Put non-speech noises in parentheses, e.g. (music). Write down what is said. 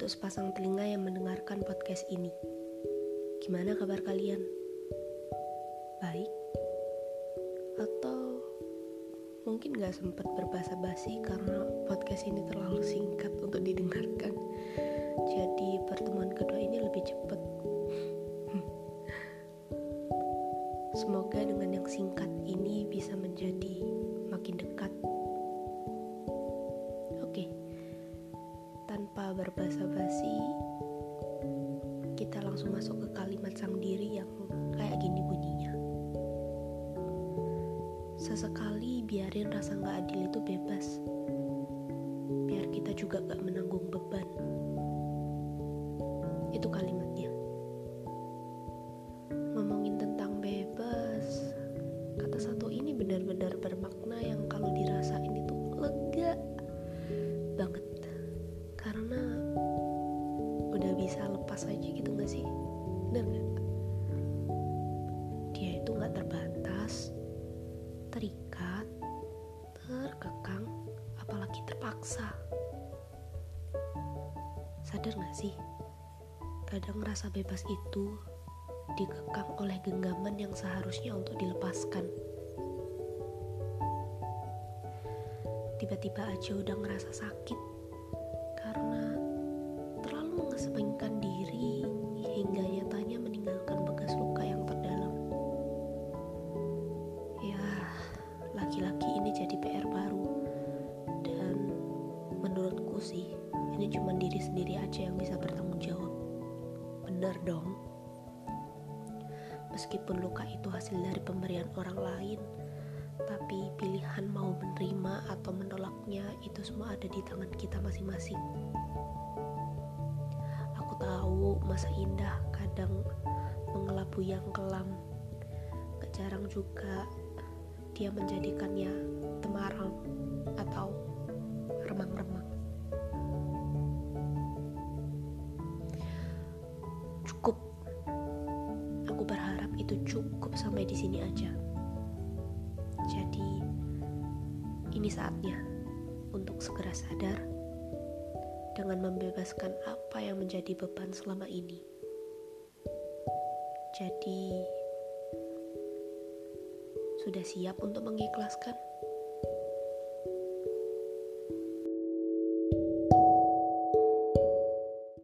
untuk sepasang telinga yang mendengarkan podcast ini. Gimana kabar kalian? Baik? Atau mungkin gak sempat berbahasa basi karena podcast ini terlalu singkat untuk didengarkan. Jadi pertemuan kedua ini lebih cepat. (laughs) Semoga tanpa berbahasa basi, kita langsung masuk ke kalimat sang diri yang kayak gini bunyinya. Sesekali biarin rasa gak adil itu bebas. Biar kita juga gak menanggung beban. Itu kalimatnya. Ngomongin tentang bebas, kata satu ini benar-benar bermakna lepas aja gitu gak sih? Bener gak? Dia itu gak terbatas, terikat, terkekang, apalagi terpaksa. Sadar gak sih? Kadang rasa bebas itu dikekang oleh genggaman yang seharusnya untuk dilepaskan. Tiba-tiba aja udah ngerasa sakit diri sendiri aja yang bisa bertanggung jawab. Bener dong. Meskipun luka itu hasil dari pemberian orang lain, tapi pilihan mau menerima atau menolaknya itu semua ada di tangan kita masing-masing. Aku tahu masa indah kadang mengelabui yang kelam. Gak jarang juga dia menjadikannya temaram atau Aku berharap itu cukup sampai di sini aja. Jadi, ini saatnya untuk segera sadar dengan membebaskan apa yang menjadi beban selama ini. Jadi, sudah siap untuk mengikhlaskan?